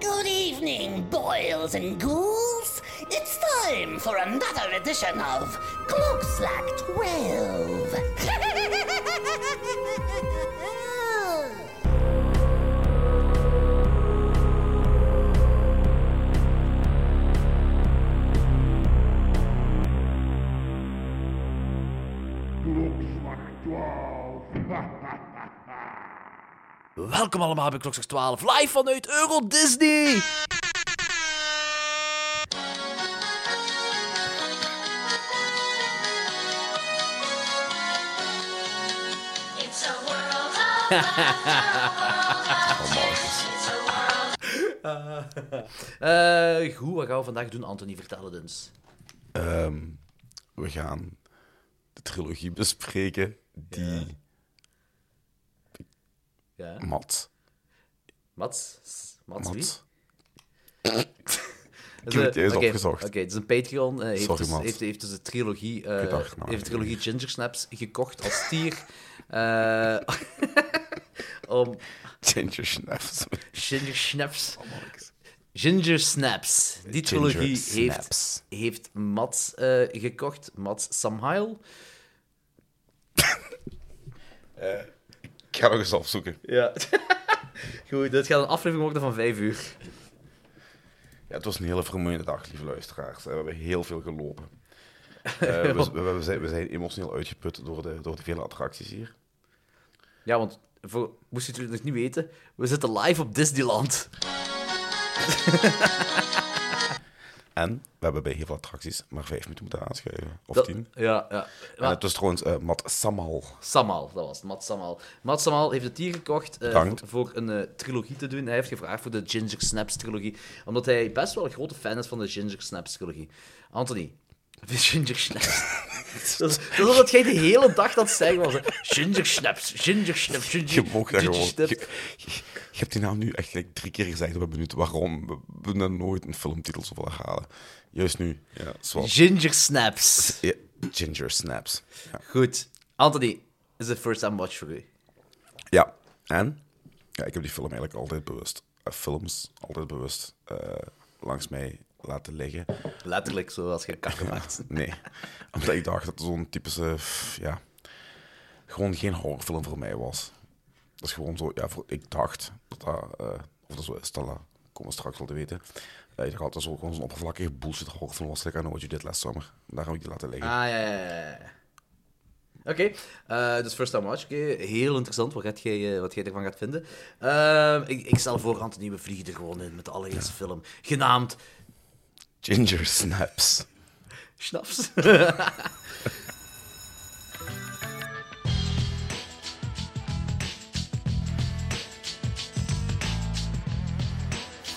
Good evening, boils and ghouls. It's time for another edition of Cloakslack 12. Welkom allemaal bij Klokslag 12, live vanuit Euro Disney! It's a world of Eh, goed, wat gaan we vandaag doen, Anthony? Vertel het eens. Ehm, we gaan de trilogie bespreken die Ja. Mat. Mats? Mats wie? Mat. Dus, heb het eerst oké, opgezocht. Oké, dus een Patreon eh, heeft, Sorry, dus, Mats. heeft, heeft dus de trilogie, Ik nou, heeft de trilogie ik- Ginger Snaps gekocht als stier. Eh, om Ginger Snaps. Ginger Snaps... Ginger Snaps. Die trilogie Ginger heeft, Snaps. heeft Mats gekocht. Mats Samhail. Ga nog eens opzoeken. Ja. Goed, dit gaat een aflevering worden van vijf uur. Ja, het was een hele vermoeiende dag, lieve luisteraars. We hebben heel veel gelopen. Eh, we, we- we zijn, we zijn emotioneel uitgeput door de, door de vele attracties hier. Ja, want voor, moest je het nog niet weten, we zitten live op Disneyland. En we hebben bij heel veel attracties maar vijf minuten moeten aanschuiven. Of Dat- tien. Ja, ja. En het was trouwens eh Mat Samal. Samal, dat was het, Matt Samal. Matt Samal heeft het hier gekocht eh, voor, voor een eh, trilogie te doen. Hij heeft gevraagd voor de Ginger Snaps trilogie, omdat hij best wel een grote fan is van de Ginger Snaps trilogie. Anthony, Ginger Snaps. dat, is, dat is omdat jij de hele dag dat zeggen was. hè. Ginger Snaps, Ginger Snaps, Ginger, Je mag dat ginger gewoon. Snaps. Je, je- je hebt die naam nu echt gelijk drie keer gezegd op een minuut. Waarom? We we hebben nooit een filmtitel zo willen halen. Juist nu. Ja. Ginger Snaps. Ja, Ginger Snaps. Ja. Goed. Anthony, is the first time watch voor u. ja, en? Ja, ik heb die film eigenlijk altijd bewust, eh, films altijd bewust eh, langs mij laten liggen. Letterlijk, zoals je kakken maakt. nee, omdat ik dacht dat het zo'n typische, ja, gewoon geen horrorfilm voor mij was. Dat is gewoon zo, ja, voor, ik dacht dat dat, eh, of dat zo is, dat komen we straks wel te weten. Eh, ik dacht zo gewoon zo'n oppervlakkige bullshit horrorfilm was, like I Know What You Did Last Summer. Daar heb ik die laten liggen. Ah, ja, ja, ja. Oké, eh, dus first time watch. Oké, Heel interessant wat, gaat jij, eh, wat jij ervan gaat vinden. Ik, ik stel voor, Anthony, we vliegen er gewoon in met de allereerste film. Genaamd Ginger Snaps. Schnaps.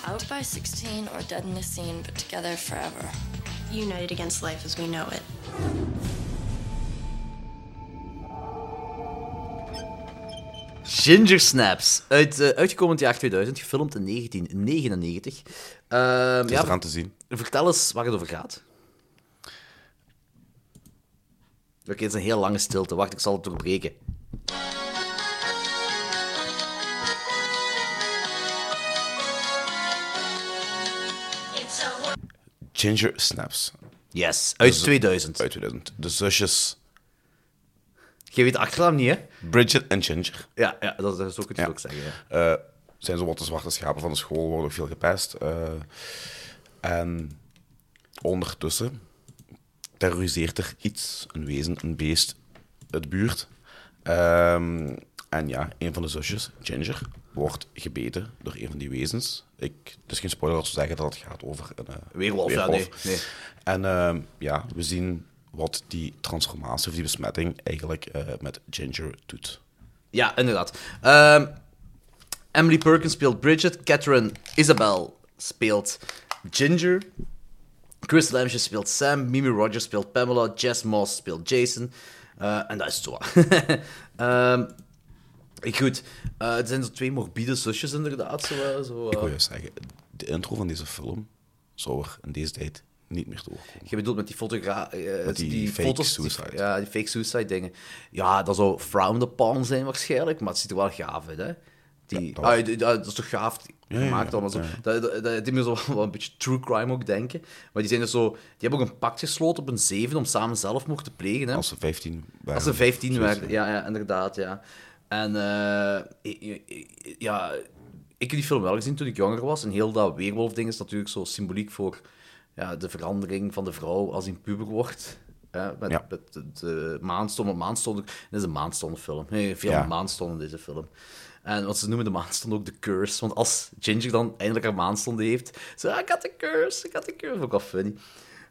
Out by 16 or dead in the scene, but together forever. United against life as we know it. Ginger Snaps. Uit, eh, uitgekomen in het jaar 2000, gefilmd in 1999. Ehm, Het is ja, eraan te zien. vertel eens waar het over gaat. Oké, het is een heel lange stilte. Wacht, ik zal het doorbreken. Ginger Snaps. Yes, uit Dus- 2000. Uit 2000. De zusjes Je weet de achternaam niet, hè? Bridget en Ginger. Ja, ja dat, kun je het Ja. ook zeggen. Ja. Eh, zijn zo wat de zwarte schapen van de school, worden ook veel gepest. eh, en ondertussen terroriseert er iets, een wezen, een beest, het buurt. Ehm, en ja, een van de zusjes, Ginger, wordt gebeten door een van die wezens. Ik, het is geen spoiler als we zeggen dat het gaat over een eh, Weerwolf, ja, nee, nee. En ehm, ja, we zien wat die transformatie of die besmetting eigenlijk eh, met Ginger doet. Ja, inderdaad. Ehm, Emily Perkins speelt Bridget. Catherine Isabel speelt Ginger. Chris Lamsje speelt Sam. Mimi Rogers speelt Pamela. Jess Moss speelt Jason. Eh, en dat is het zo. Ehm, goed. Eh, het zijn zo twee morbide zusjes, inderdaad. Zo, eh, zo, Ik eh. wil je zeggen, de intro van deze film zou er in deze tijd niet meer doorkomen. Je bedoelt met die fotogra eh, Met die fake foto's, suicide. ja, die fake suicide dingen. Ja, dat zou frowned upon zijn waarschijnlijk, maar het ziet er wel gaaf uit, hè. Die, Ja, ah, die- dat is toch gaaf gemaakt allemaal zo. Dat, dat, dat deed me zo wel een beetje true crime ook denken. Maar die zijn dus zo... Die hebben ook een pact gesloten op een zeven om samen zelfmoord te plegen. Hè? Als ze 15 waren. Als ze 15 Zoiets, werden, ja, ja, inderdaad, ja. En eh, ja, ik heb die film wel gezien toen ik jonger was. En heel dat weerwolf-ding is natuurlijk zo symboliek voor ja, de verandering van de vrouw als hij puber wordt. Hè, met, Ja. met de, de maanstonden. Maanstonden, dit is een maanstonnenfilm. Nee, veel Ja. maanstonden deze film. En wat ze noemen de maanstonden ook de curse. Want als Ginger dan eindelijk haar maanstonde heeft, zo, ah, ik had de curse, ik had de curse. Ik wel funny.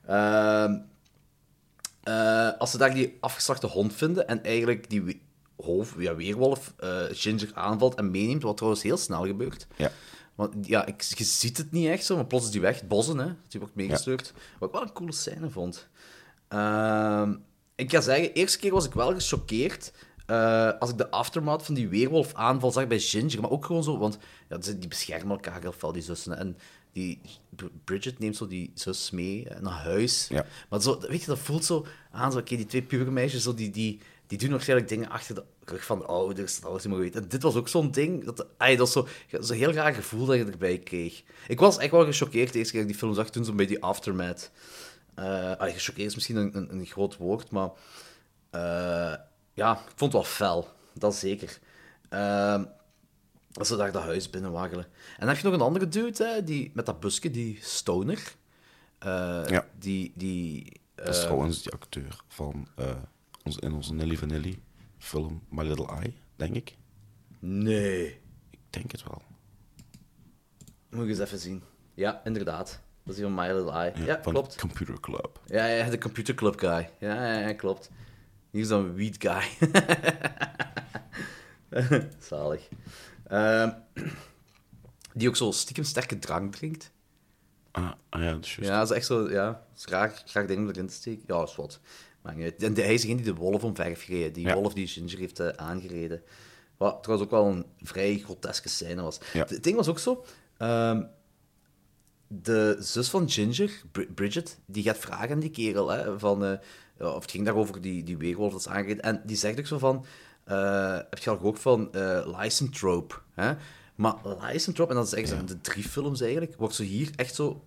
Ehm, eh, als ze daar die afgeslachte hond vinden en eigenlijk die hoofd, ja, weerwolf eh, Ginger aanvalt en meeneemt, wat trouwens heel snel gebeurt. Ja. Want ja, ik, je ziet het niet echt zo, maar plots is die weg. Het Bossen, hè. Die wordt meegestuurd. Wat ik wel een coole scène vond. Ehm, ik kan zeggen, de eerste keer was ik wel gechoqueerd eh, als ik de aftermath van die weerwolf aanval zag bij Ginger. Maar ook gewoon zo, want ja, die beschermen elkaar heel veel, die zussen. En die Br- Bridget neemt zo die zus mee eh, naar huis. Ja. Maar zo, weet je, dat voelt zo aan, zo, oké, die twee pubermeisjes, zo, die, die, die doen waarschijnlijk dingen achter de rug van de ouders, dat alles niet meer weten. En dit was ook zo'n ding, dat, ay, dat is zo- zo'n heel raar gevoel dat je erbij kreeg. Ik was echt wel gechoqueerd de eerste keer dat ik die film zag, toen zo bij die aftermath. Eh ay, gechoqueerd is misschien een, een, een groot woord, maar ja, ik vond het wel fel, dat zeker. Ehm, als ze daar dat huis binnenwaggelen. En dan heb je nog een andere dude, hè, die, met dat busje, die stoner. Eh, Ja. Die, die Dat is trouwens die acteur van eh, ons, in onze Nelly Vanilli film My Little Eye, denk ik. Nee. Ik denk het wel. Moet ik eens even zien. Ja, inderdaad. Dat is die van My Little Eye. Ja, van klopt. Computer Club. Ja, ja, de Computer Club guy. Ja, ja, ja, klopt. Hier is dan een weed guy. Zalig. Ehm, die ook zo stiekem sterke drank drinkt. Ah, ah ja, dat is juist. Ja, dat is echt zo, ja, dat is graag, graag ding om erin te steken. Ja, is wat. Uit. En hij is degene die de wolf omverf gereden. Die Ja. wolf die Ginger heeft eh, aangereden. Wat trouwens ook wel een vrij groteske scène was. Ja. Het ding was ook zo... ehm, de zus van Ginger, Bri- Bridget, die gaat vragen aan die kerel, hè, van... eh, of het ging daarover die, die weerwolf dat is aangereden. En die zegt ook zo van... eh, heb je al gehoord van eh Lycanthrope? Hè? Maar Lycanthrope, en dat is eigenlijk de drie films eigenlijk, wordt zo hier echt zo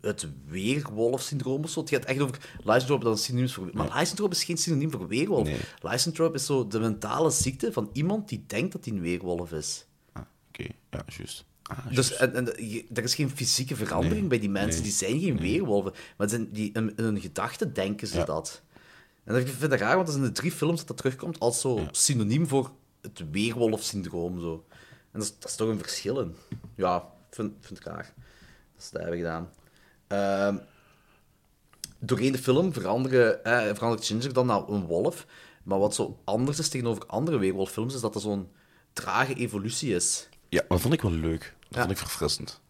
het weerwolf-syndroom of zo. Het gaat echt over... Lycanthrope, dat is synoniem voor... Maar Lycanthrope is geen synoniem voor weerwolf. Nee. Lycanthrope is zo de mentale ziekte van iemand die denkt dat hij een weerwolf is. Ah, Oké, ja, juist. Ah, Dus en, er is geen fysieke verandering Nee, bij die mensen. nee, Die zijn geen weerwolven. Maar zijn die, in, in hun gedachten denken ze Ja. dat. En dat vind ik raar, want dat is in de drie films dat dat terugkomt als zo synoniem voor het weerwolf-syndroom. Zo. En dat is, dat is toch een verschil in. Ja, vind, vind ik raar. Dat ze dat hebben gedaan. Ehm, doorheen de film veranderen, eh, verandert Ginger dan naar een wolf. Maar wat zo anders is tegenover andere weerwolffilms, is dat er zo'n trage evolutie is. Ja, maar dat vond ik wel leuk. Dat Ja. vond ik verfrissend.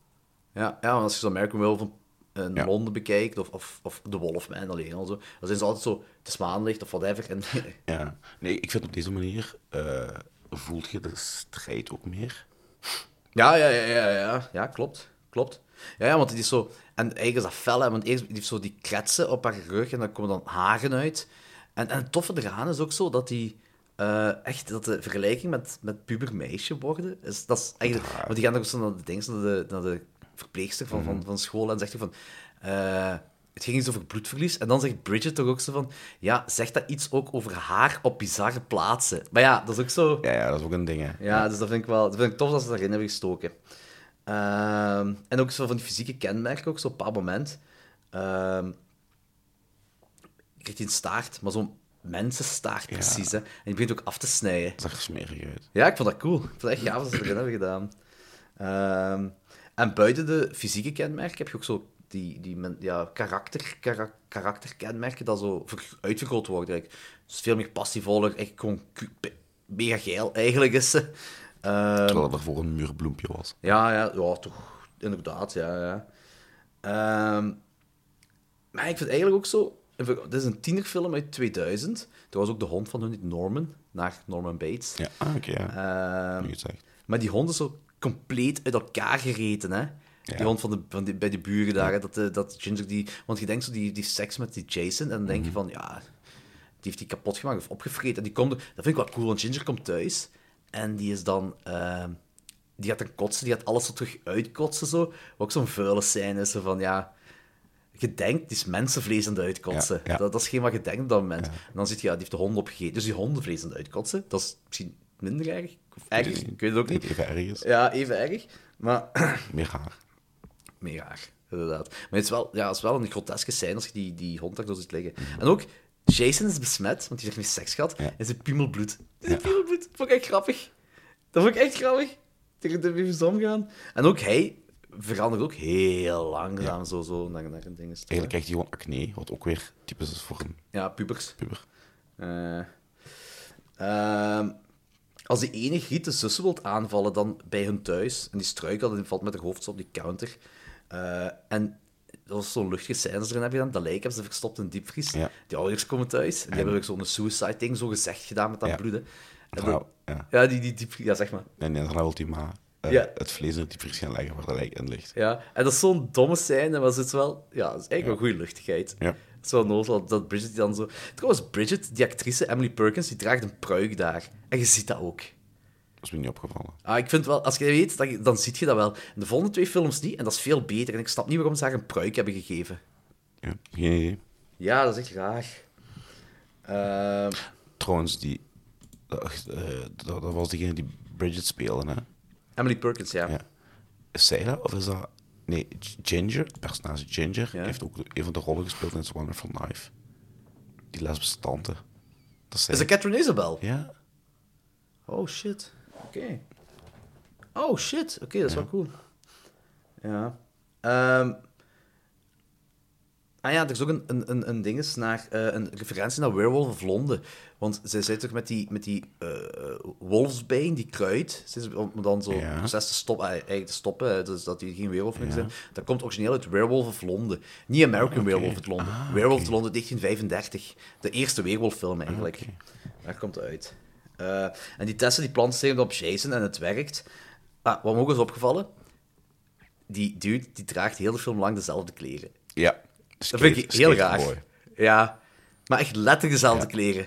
Ja, ja want als je zo American Werewolf in Ja. Londen bekijkt, of, of, of The Wolfman alleen al zo, dan zijn ze altijd zo, het is maanlicht of whatever. En, Ja. Nee, ik vind op deze manier eh, voelt je de strijd ook meer. ja, ja, ja, ja, ja, ja, klopt, klopt. Ja, ja, want die is zo, en eigenlijk is dat fel, hè, want eerst die heeft zo die kretsen op haar rug en dan komen dan haren uit. En, en het toffe eraan is ook zo dat die, eh, echt, dat de vergelijking met, met puber meisje worden, is, dat is eigenlijk, want die gaan ook zo naar de, naar de, naar de verpleegster van, van, van school en zegt van, eh, het ging iets over bloedverlies. En dan zegt Bridget toch ook zo van, ja, zegt dat iets ook over haar op bizarre plaatsen? Maar ja, dat is ook zo... Ja, ja, dat is ook een ding, hè. Ja, dus dat vind ik wel dat vind ik tof dat ze daarin hebben gestoken. Ehm, en ook zo van die fysieke kenmerken, ook zo op een bepaald moment. Ehm krijgt hij een staart, maar zo'n mensenstaart precies. Hè? En die begint ook af te snijden. Dat zag er smerig uit. Ja, ik vond dat cool. Ik vond het echt gaaf dat ze erin hebben gedaan. Ehm, en buiten de fysieke kenmerken heb je ook zo die, die ja, karakter, kara- karakterkenmerken dat zo ver- uitvergroot worden. eigenlijk. Dus veel meer passievoller, echt gewoon mega geil eigenlijk is ze. Ehm, Terwijl dat ervoor een muurbloempje was. ja, ja, ja, toch. Inderdaad, ja. ja. Ehm, maar ik vind eigenlijk ook zo... Dit is een tienerfilm uit 2000. Er was ook de hond van hun, Norman, naar Norman Bates. Ja, ah, oké, ja. Ehm, maar die hond is zo compleet uit elkaar gereten, hè. Die hond van de, van die, bij de buren daar, hè, dat, eh, dat Ginger die... Want je denkt zo, die, die seks met die Jason, en dan denk je Mhm. van, ja... Die heeft die kapot gemaakt of opgevreten. En die komt... Dat vind ik wel cool, want Ginger komt thuis... En die is dan... ehm, die gaat dan kotsen, die gaat alles zo terug uitkotsen, zo. Wat ook zo'n vuile scène is, zo van, ja... Je denkt, die is mensenvlees aan het uitkotsen. Ja, ja. Dat, dat is geen wat je denkt op dat moment. En dan zit je, ja, die heeft de hond opgegeten. Dus die hondenvlees aan het uitkotsen, dat is misschien minder erg. Of erg, ik weet het ook niet. Even erg is. Ja, even erg. Maar Meer haar. mega raar, inderdaad. Maar het is wel, ja, het is wel een groteske scène als je die, die hond daar zo ziet liggen. En ook, Jason is besmet, want die heeft niet seks gehad, en ze piemelbloed. Ze piemelbloed. Dat vond ik echt grappig. Dat vond ik echt grappig. Tegen de even omgaan. En ook hij verandert ook heel langzaam zo, zo naar, naar een ding. Eigenlijk krijgt hij gewoon acne, wat ook weer typisch is voor een Ja, pubers. puber. Ehm, als die ene Griet de zussen wilt aanvallen dan bij hun thuis, en die struikelt en die valt met haar hoofd op die counter. Eh, en dat was zo'n luchtige scènes erin heb gedaan. Dat lijk hebben ze verstopt in een diepvries. Ja. Die ouders komen thuis en die hebben ook zo'n suicide-ding zo gezegd gedaan met dat Ja. bloeden. En dan- ja. ja, die, die diepvries, ja, zeg maar. En dan wil hij maar eh, Ja. het vlees in het diepvries gaan leggen waar de lijk in ligt. Ja, en dat is zo'n domme scène, maar het is wel... Ja, het is eigenlijk wel goede luchtigheid. Ja. Het is wel nozel dat Bridget die dan zo... Trouwens, Bridget, die actrice, Emily Perkins, die draagt een pruik daar. En je ziet dat ook. Dat is me niet opgevallen. Ah, ik vind wel, als je dat weet, dan, dan zie je dat wel. In de volgende twee films niet, en dat is veel beter. En ik snap niet waarom ze haar een pruik hebben gegeven. Ja, geen idee. Ja, dat is echt raar. Ehm, Trouwens, die, dat, eh, dat, dat was degene die Bridget speelde, hè? Emily Perkins, ja. Ja. Is zij dat? Of is dat... Nee, Ginger, het personage Ginger, Ja. heeft ook een van de rollen gespeeld in It's Wonderful Knife. Die lesbische tante. Dat is dat Catherine Isabel? Ja. Oh, shit. Oké. Oh, shit. Oké, dat is wel cool. Ja. Ehm, ah ja, er is ook een, een, een, naar, eh, een referentie naar Werewolf of Londen. Want zij zit toch met die, met die eh wolfsbeen, die kruid, om dan zo Ja. proces te stoppen, eh, eigenlijk te stoppen, dus dat hij geen werewolf meer zijn. Dat komt origineel uit Werewolf of Londen. Niet American Werewolf of Londen. Werewolf of Londen 1935. De eerste weerwolffilm eigenlijk. Daar komt het uit. En die testen die planten zich op Jason en het werkt. Ah, wat me ook is opgevallen, die dude die draagt heel de film lang dezelfde kleren. Ja. Dat vind ik heel. Boy. Ja, maar echt letterlijk dezelfde Ja. kleren.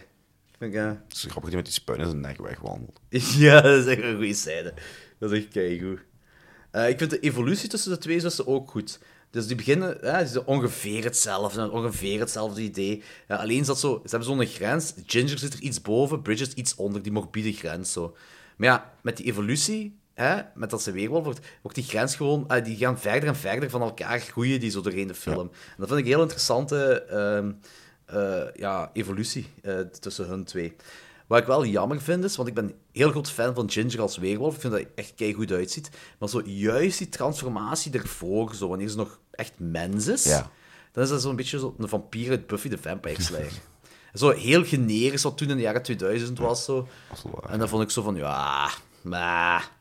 Vind ik, eh, Het is grappig dat met die spuin in zijn nek wegwandelt. Ja, dat is echt een goede scène. Dat is echt keigoed. Eh ik vind de evolutie tussen de twee zussen ook goed. Dus die beginnen, ja, die zijn ongeveer hetzelfde, ongeveer hetzelfde idee. Ja, alleen zat zo, ze hebben zo'n grens. Ginger zit er iets boven, Bridget iets onder, die morbide grens. Zo. Maar ja, met die evolutie, hè, met dat ze weerwolf wordt, wordt die grens gewoon, eh, die gaan verder en verder van elkaar groeien, die zo doorheen de film. En dat vind ik een heel interessante ehm, eh, ja, evolutie eh, tussen hun twee. Wat ik wel jammer vind is, want ik ben heel groot fan van Ginger als weerwolf. Ik vind dat hij echt kei goed uitziet. Maar zo juist die transformatie ervoor, zo, wanneer ze nog echt mens is, Ja. dan is dat zo'n beetje zo een vampier uit Buffy the Vampire Slayer. zo heel generisch wat toen in de jaren 2000 was. Zo. En dan vond ik zo van, ja, maar...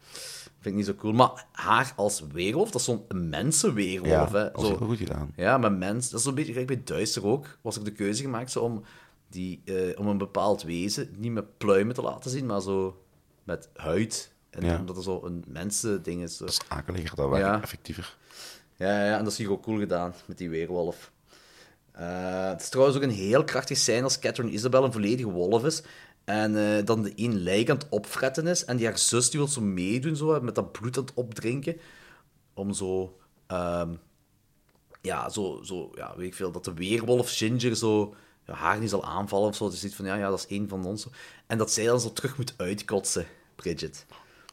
Vind ik niet zo cool. Maar haar als weerwolf, dat is zo'n mensenweerwolf. Ja, hè. Zo, heel goed gedaan. ja, maar mens, dat is een beetje gelijk bij Duister ook. Was ik de keuze gemaakt zo om, die, eh, om een bepaald wezen niet met pluimen te laten zien, maar zo met huid. En Ja. omdat er zo een mensending is. Zo. Dat is akeliger, dat werkt Ja. effectiever. Ja, ja, en dat is hier ook cool gedaan met die weerwolf. Eh, het is trouwens ook een heel krachtig zijn als Catherine Isabel een volledige wolf is. En eh, dan de een lijk aan het opfretten is. En die haar zus die wil zo meedoen, zo, met dat bloed aan het opdrinken. Om zo... ehm, ja, zo, zo, ja, weet ik veel, dat de weerwolf Ginger zo ja, haar niet zal aanvallen of zo. Dus ziet van, ja, ja, dat is één van ons. En dat zij dan zo terug moet uitkotsen, Bridget.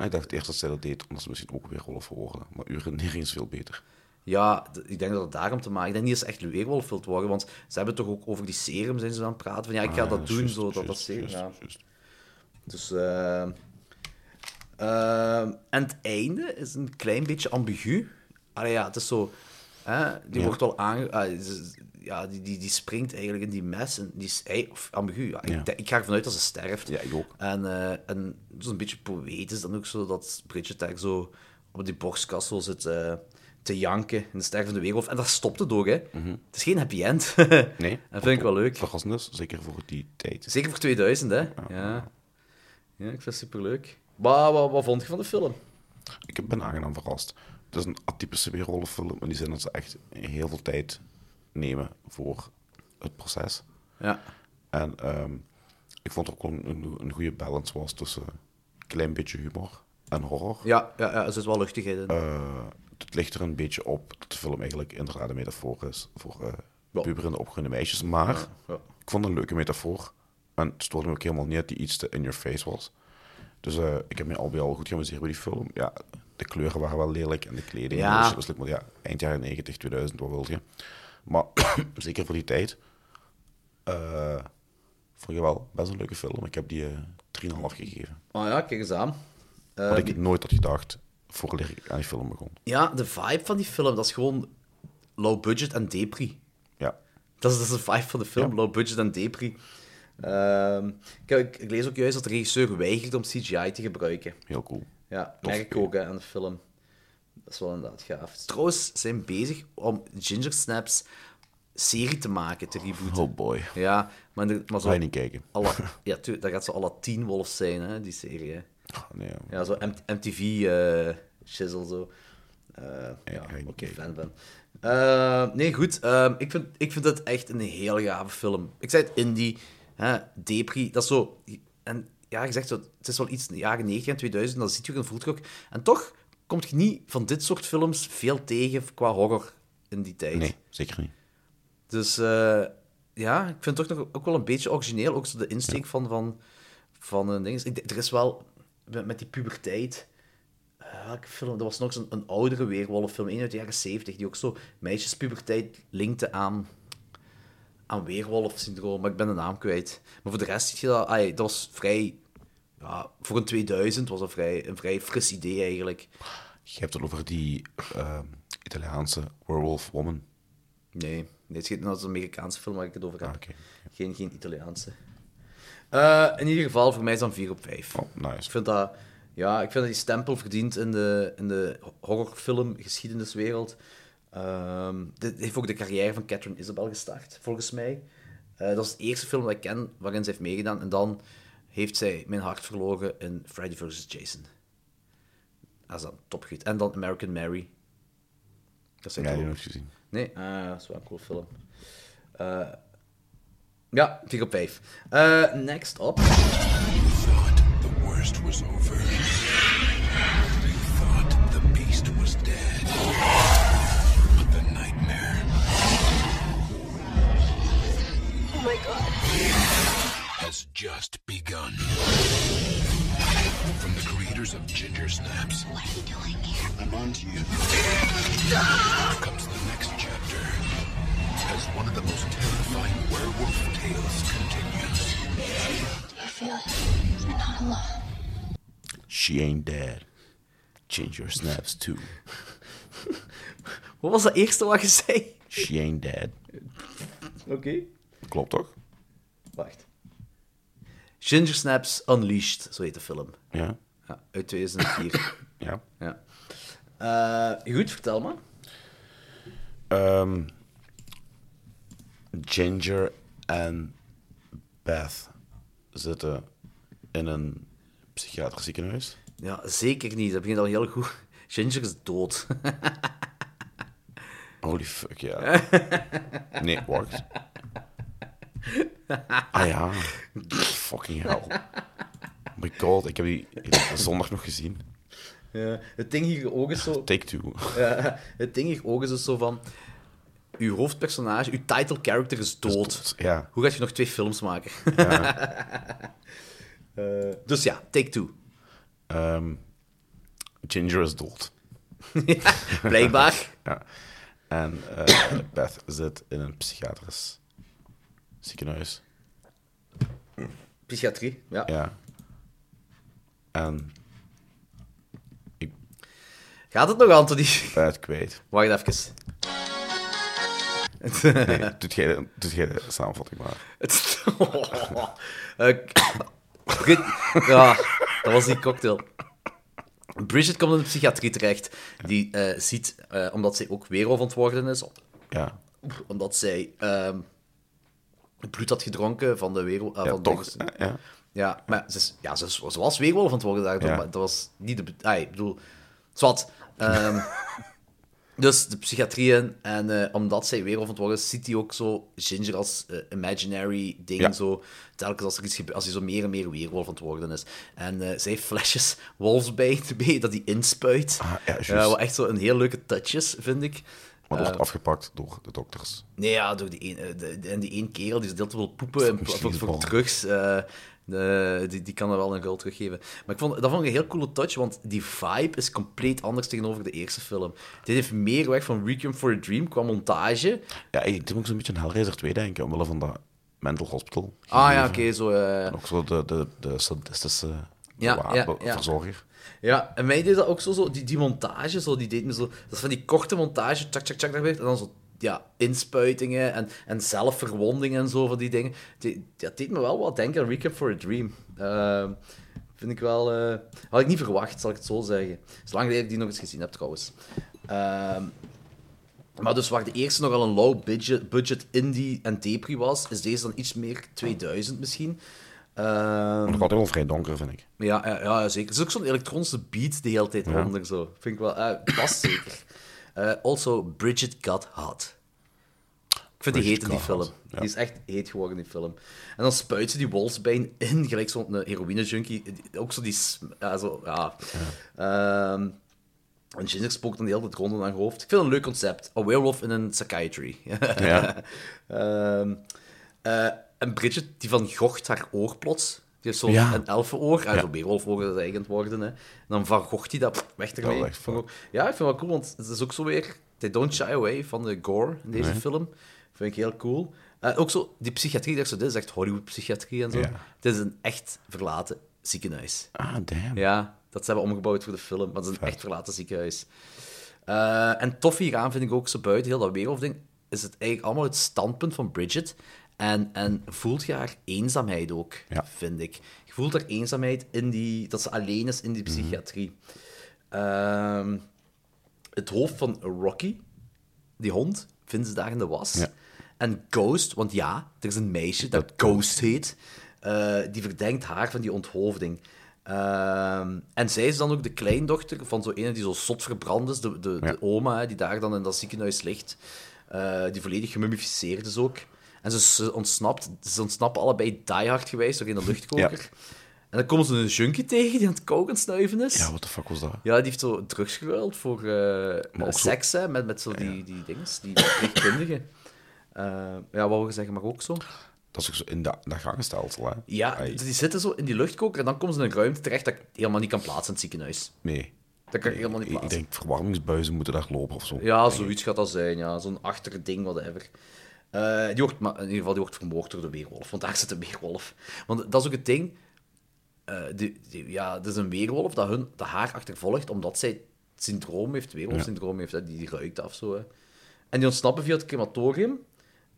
Ik dacht eerst dat zij dat deed, omdat ze misschien ook weer wolf worden. Maar uw redenering is veel beter. Ja, ik denk dat het daarom te maken... Ik denk niet dat ze echt weerwolf wilt worden, want ze hebben toch ook over die serum zijn ze aan het praten. Van ja, ik ga Ah, dat doen, zo, dat, dat serum. Ja. Dus... eh, ehm, en het einde is een klein beetje ambigu. Allee, ja, het is zo... Hè, die Ja. wordt wel aange... ah, ja, die, die, die springt eigenlijk in die mes en die is... hey, of ambigu, ja. Ja. Ik, ga ervan uit dat ze sterft. Ja, ik ook. En, eh en zo'n beetje poëtisch dan ook zo, dat Bridget daar zo op die borstkast zit te janken in de stervende weerwolf. En daar stopt het ook, hè. Het is geen happy end. Nee. Dat vind ik wel leuk. Verrassend is, zeker voor die tijd. Zeker voor 2000, hè. Ja. Ja, ik vind het superleuk. Wat, wat, wat vond je van de film? Ik ben aangenaam verrast. Het is een atypische weerwolffilm, in die zin dat ze echt heel veel tijd nemen voor het proces. Ja. En ehm, ik vond er ook een, een, een goede balance was tussen klein beetje humor en horror. Ja, ja, ja, er zit wel luchtigheid in. Eh, het ligt er een beetje op dat de film eigenlijk inderdaad een metafoor is voor eh Ja. puberende opgroeiende meisjes. Maar ja. ik vond het een leuke metafoor. En het stoorde me ook helemaal niet dat die iets te in your face was. Dus eh, ik heb me al bij al goed geamuseerd bij die film. Ja, de kleuren waren wel lelijk en de kleding. Ja. Dus, maar ja, eind jaren 90, 2000, wat wil je. Maar zeker voor die tijd eh, vond je wel best een leuke film. Ik heb die eh 3,5 gegeven. Oh ja, kijk eens aan. Wat ik nooit had gedacht voordat ik aan die film begon. Ja, de vibe van die film, dat is gewoon low budget en depri. Ja, Dat is, dat is de vibe van de film, Ja. low budget en depri. Kijk, ik, ik lees ook juist dat de regisseur weigert om CGI te gebruiken. heel cool. Ja, Tof. merk ik ook hè, aan de film. Dat is wel inderdaad gaaf. Trouwens, ze zijn bezig om Ginger Snaps serie te maken, te rebooten. Oh boy. Ja, maar, de- maar zo... Ga je niet kijken? Alle, ja, tu- dat gaat zo alle Teen Wolves zijn, hè, die serie. Hè. Oh, nee, ja. Ja, zo MTV eh shizzle zo. Eh, ja, ik ook een fan. Eh, nee, goed. ehm, ik, vind, ik vind het echt een heel gave film. Ik zei het indie, hè, Depri, dat is zo... En ja, zo, het is wel iets in de jaren 90 en 2000, dat ziet je ook en voelt je ook. En toch komt je niet van dit soort films veel tegen qua horror in die tijd. Nee, zeker niet. Dus ja, ik vind het toch nog ook wel een beetje origineel. Ook zo de insteek van, van, van een ding. Ik, er is wel met, met die puberteit. eh, welke film? Er was nog zo'n een oudere weerwolffilm, een uit de jaren 70, die ook zo meisjespuberteit linkte aan, aan weerwolf-syndroom. Maar ik ben de naam kwijt. Maar voor de rest zie je dat. ai, dat was vrij. Ja, voor een 2000 was dat vrij, een vrij fris idee eigenlijk. Je hebt het over die ehm, Italiaanse werewolf woman. Nee, nee het is dat een Amerikaanse film waar ik het over heb. Ah, geen, geen Italiaanse. Eh, in ieder geval, voor mij is dat een 4 op 5. Oh, nice. Ik vind dat, ja, ik vind dat die stempel verdient in de, in de horrorfilm-geschiedeniswereld. Ehm, dit heeft ook de carrière van Catherine Isabel gestart, volgens mij. Eh, dat is de eerste film dat ik ken waarin ze heeft meegedaan. En dan heeft zij mijn hart verloren in Friday vs. Jason. Dat is dan topgoed. En dan American Mary. Dat zijn Ja, die nog gezien. Nee, ah, dat is wel een cool film. Eh, ja, 4 op 5. Eh, next up. thought the worst was over. They thought the beast was dead. But the nightmare Oh my god. has just begun. From the creators of Ginger Snaps. What are you doing here? I'm on to you. Comes the next chapter. As one of the most terrifying werewolf tales continues. You feel it? You're not alone. She ain't dead. Change your snaps too. Wat was dat eerste wat je zei? She ain't dead. Oké. Klopt toch? Wacht. Ginger Snaps Unleashed, zo heet de film. Ja. Ja, uit 2004. Ja. ja. Eh, goed, vertel me. Ehm, Ginger en Beth zitten in een psychiatrisch ziekenhuis. Ja, zeker niet. Dat begint al heel goed. Ginger is dood. Holy fuck, ja. Nee, wacht. Ah ja. Fucking hell. Oh my god, ik heb die ik heb die zondag nog gezien. ja, het ding hier ook is zo... Take two. Ja, het ding hier ook is dus zo van... Uw hoofdpersonage, uw title character is dood. dood, ja. Hoe gaat je nog twee films maken? Eh, dus ja, take two. Ehm, Ginger is dood. Blijkbaar. Ja. En eh, Beth zit in een psychiatrisch ziekenhuis. Psychiatrie, ja. Ja. En Gaat het nog, Anthony? het kwijt. Wacht even. Nee, doet jij, de- doet jij de samenvatting maar. Het... Brit- ja, dat was die cocktail. Bridget komt in de psychiatrie terecht. Die eh, ziet, eh, omdat zij ook weerwolf aan het worden is, Ja, omdat zij ehm, bloed had gedronken van de weerwolf. eh, ja van toch. de- Ja, ja. Maar ze, is- ja, ze, was weerwolf aan het worden daar. Ja. maar Dat was niet de... ah, ik bedoel... Zwat. ehm Dus de psychiatrie in. En eh, omdat zij het worden is, ziet hij ook zo Ginger als eh, imaginary ding. Ja. Zo, telkens als er iets gebeurt, als hij zo meer en meer het worden is. En eh, zij heeft flesjes wolfsbijn mee dat hij inspuit. Ah, ja, wat echt zo een heel leuke touch is, vind ik. Maar dat wordt afgepakt door de dokters. Nee, ja, door die een, de, de- en die één kerel die deelt wil poepen en voor, drugs. Eh, de, die, die kan er wel een gul teruggeven. Maar ik vond, dat vond ik een heel coole touch, want die vibe is compleet anders tegenover de eerste film. Dit heeft meer weg van Requiem for a Dream qua montage. Ja, ik ook zo'n beetje een Hellraiser 2 denken, omwille van dat mental hospital. Ah ja, gegeven. oké, zo... eh, En ook zo de, de, de sadistische Ja, ja, ja. verzorger. Ja, en mij deed dat ook zo, zo die, die montage, zo, die deed me zo... Dat is van die korte montage, tjak, tjak, tjak, en dan zo, ja, inspuitingen en, en zelfverwondingen en zo van die dingen. Die, dat deed me wel wat denken aan Recap for a Dream. Ehm, vind ik wel... eh, had ik niet verwacht, zal ik het zo zeggen. Zolang dat ik die nog eens gezien heb, trouwens. Ehm, maar dus waar de eerste nogal een low budget, budget indie en depri was, is deze dan iets meer 2000 misschien. Ehm, Nog altijd wel vrij donker, vind ik. ja, ja, ja, zeker. Er is ook zo'n elektronische beat de hele tijd onder, zo. Vind ik wel... eh past zeker. Eh, also, Bridget Got Hot. Ik vind die heet in die film. Ja. Die is echt heet geworden in die film. En dan spuit ze die wolfsbijn in, gelijk zo'n heroïne-junkie. Ook zo die... Ja, zo... Ja. Ehm, en Ginger spookt dan de hele tijd rond in haar hoofd. Ik vind het een leuk concept. A werewolf in een psychiatry. Ja. Ehm, eh, en Bridget, die van gocht haar oor plots. Die heeft zo'n Ja. een elfenoor. Ja. Zo'n weerwolfoor dat eigenlijk worden. Hè. En dan van gocht hij dat pff, weg ermee. Dat ja, ik vind het wel cool, want het is ook zo weer... They don't shy away van de gore in deze film. Vind ik heel cool. Eh, ook zo, die psychiatrie, dat zo, dit is echt Hollywood-psychiatrie en zo. Ja. Het is een echt verlaten ziekenhuis. Ah, damn. Ja, dat ze hebben omgebouwd voor de film, maar het is een echt verlaten ziekenhuis. Eh, en tof hieraan vind ik ook zo buiten heel dat weerwolfding, is het eigenlijk allemaal het standpunt van Bridget. En, en voelt je haar eenzaamheid ook, Ja. vind ik. Je voelt haar eenzaamheid in die, dat ze alleen is in die psychiatrie. Ehm, het hoofd van Rocky, die hond, vinden ze daar in de was. Ja. En Ghost, want ja, er is een meisje dat, Ghost heet, eh, die verdenkt haar van die onthoofding. Ehm, en zij is dan ook de kleindochter van zo ene die zo zot verbrand is, de, de, Ja. de oma, die daar dan in dat ziekenhuis ligt, eh, die volledig gemummificeerd is ook. En ze, ze, ontsnapt, ze ontsnappen allebei diehard geweest door in de luchtkoker. En dan komen ze een junkie tegen die aan het koken snuiven is. Ja, what the fuck was dat? Ja, die heeft zo drugs geruild voor eh, ook zo- seks, hè, met, met zo die, die dinges, die verpleegkundigen. Eh ja, wat wil je zeggen, maar ook zo. Dat is ook zo in dat, dat gangenstelsel, hè? Ja, dus die zitten zo in die luchtkoker en dan komen ze in een ruimte terecht dat ik helemaal niet kan plaatsen in het ziekenhuis. nee. Dat kan ik helemaal niet Ik, ik plaatsen. denk, verwarmingsbuizen moeten daar lopen of zo. Ja, zoiets gaat dat zijn, ja. Zo'n achterding, whatever. Eh die wordt, maar in ieder geval, die wordt vermoord door de weerwolf, want daar zit een weerwolf. Want dat is ook het ding. die, die- ja, het is een weerwolf dat, hun, dat haar achtervolgt, omdat zij het syndroom heeft, weerwolfsyndroom heeft, hè, die, die ruikt af zo. Hè. En die ontsnappen via het crematorium.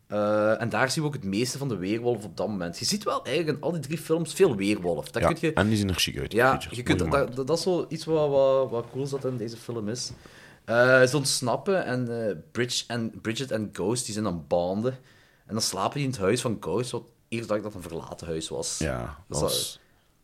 Eh, en daar zien we ook het meeste van de weerwolf op dat moment. Je ziet wel eigenlijk in al die drie films veel weerwolf. Dat Ja, kun je, En die zien er chic uit. ja, je kunt, dat, dat, dat is zo iets wat, wat, wat cool is dat in deze film is. Eh ze ontsnappen en, eh, Bridge en Bridget en Ghost die zijn aan banden. En dan slapen die in het huis van Ghost, wat eerst dacht ik dat het een verlaten huis was. Ja, dat was...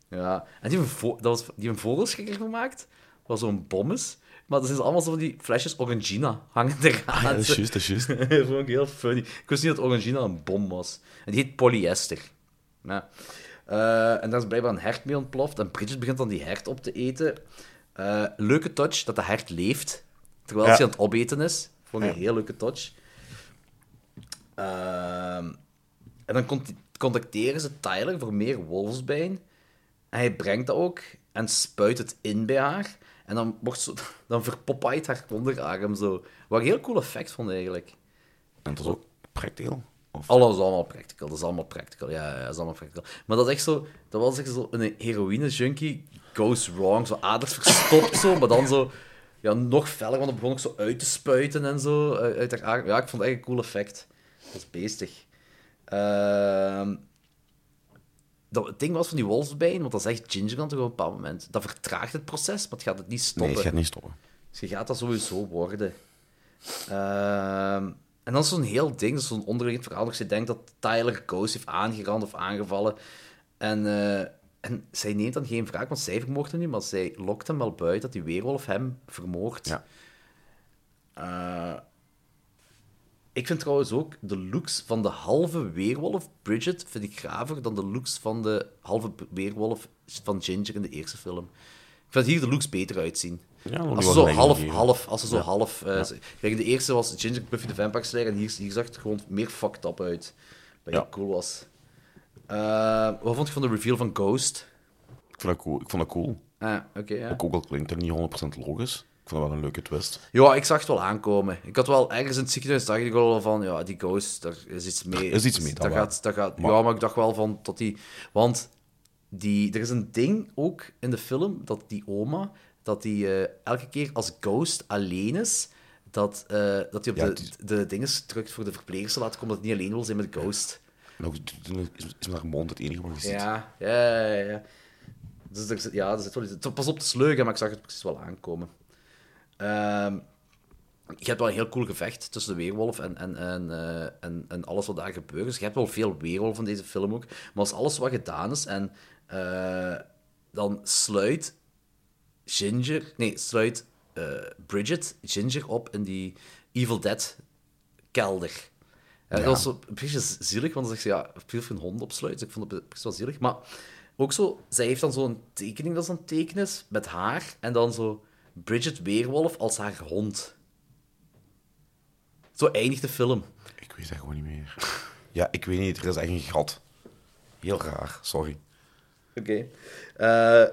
Ja, en die hebben, een vo- dat was, die hebben een vogelschrikker gemaakt, wat zo'n bom is. Maar er zijn allemaal zo van die flesjes Orangina hangen eraan. Ah, ja, dat is juist, dat is juist. dat vond ik heel funny. Ik wist niet dat Orangina een bom was. En die heet polyester. Ja. Eh, en daar is blijkbaar een hert mee ontploft. En Bridget begint dan die hert op te eten. Leuke touch dat de hert leeft, terwijl ze aan het opeten is. Vond ik een heel leuke touch. Ehm, en dan cont- contacteren ze Tyler voor meer wolfsbijn. En hij brengt dat ook en spuit het in bij haar. En dan, wordt zo, dan verpoppait haar onderarm zo. Wat een heel cool effect vond eigenlijk. En dat is ook practical. Of... Alles is allemaal practical, dat is allemaal practical. Ja, ja, dat is allemaal practical. Maar dat is echt zo, dat was echt zo een heroïne-junkie goes wrong, zo aders verstopt zo, maar dan zo, ja, nog feller, want dan begon ik zo uit te spuiten en zo, uit haar. Ja, ik vond het echt een cool effect. Dat is beestig. Ehm dat, het ding was van die wolfsbijn, want dat zegt Ginger dan toch op een bepaald moment, dat vertraagt het proces, maar het gaat het niet stoppen. Nee, het gaat niet stoppen. Dus je gaat dat sowieso worden. Ehm, en dan is zo'n heel ding, zo'n onderliggend verhaal. Dat je denkt dat Tyler Ghost heeft aangerand of aangevallen. En, eh, en zij neemt dan geen wraak, want zij vermoordt hem niet, maar zij lokt hem wel buiten dat die weerwolf hem vermoordt. Ja. Eh, ik vind trouwens ook de looks van de halve weerwolf, Bridget, vind ik graver dan de looks van de halve weerwolf van Ginger in de eerste film. Ik vind hier de looks beter uitzien. Ja, als ze zo half, half, als ze zo half... eh, Kijk, de eerste was Ginger Buffy the Vampire Slayer en hier, hier zag het gewoon meer fucked up uit. Wat Ja. cool was. Eh, wat vond je van de reveal van Ghost? Ik vond dat cool. Ik vond dat cool. Ah, oké, ja. Ook al klinkt het niet 100% logisch. Ik vond dat wel een leuke twist. Ja, ik zag het wel aankomen. Ik had wel ergens in het ziekenhuis dacht ik wel van, ja, die ghost, daar is iets mee. Er is iets mee, dat gaat, gaat, Maar- Ja, maar ik dacht wel van dat die, want die, er is een ding ook in de film dat die oma, dat die eh, elke keer als ghost alleen is, dat, eh, dat hij op Ja, de, het de dingen drukt voor de verplegers te laten komen, dat hij niet alleen wil zijn met de ghost. En is, is haar mond het enige wat je ziet. Ja, ja, ja, ja. Dus zit, ja, er zit wel. Pas op, leuk, hè, maar ik zag het precies wel aankomen. Ehm, je hebt wel een heel cool gevecht tussen de weerwolf en, en, en, eh, en, en alles wat daar gebeurt. Dus je hebt wel veel weerwolf in deze film ook. Maar als alles wat gedaan is en eh, dan sluit Ginger... Nee, sluit eh, Bridget Ginger op in die Evil Dead kelder. Ja, Dat was een beetje zielig, want dan zegt ze, ja, veel een hond opsluiten. Ik vond het best wel zielig. Maar ook zo, zij heeft dan zo'n tekening dat ze aan het tekenen is, met haar, en dan zo Bridget Weerwolf als haar hond. Zo eindigt de film. Ik weet dat gewoon niet meer. Ja, ik weet niet. Er is echt een gat. Heel raar. Sorry. Oké. Eh,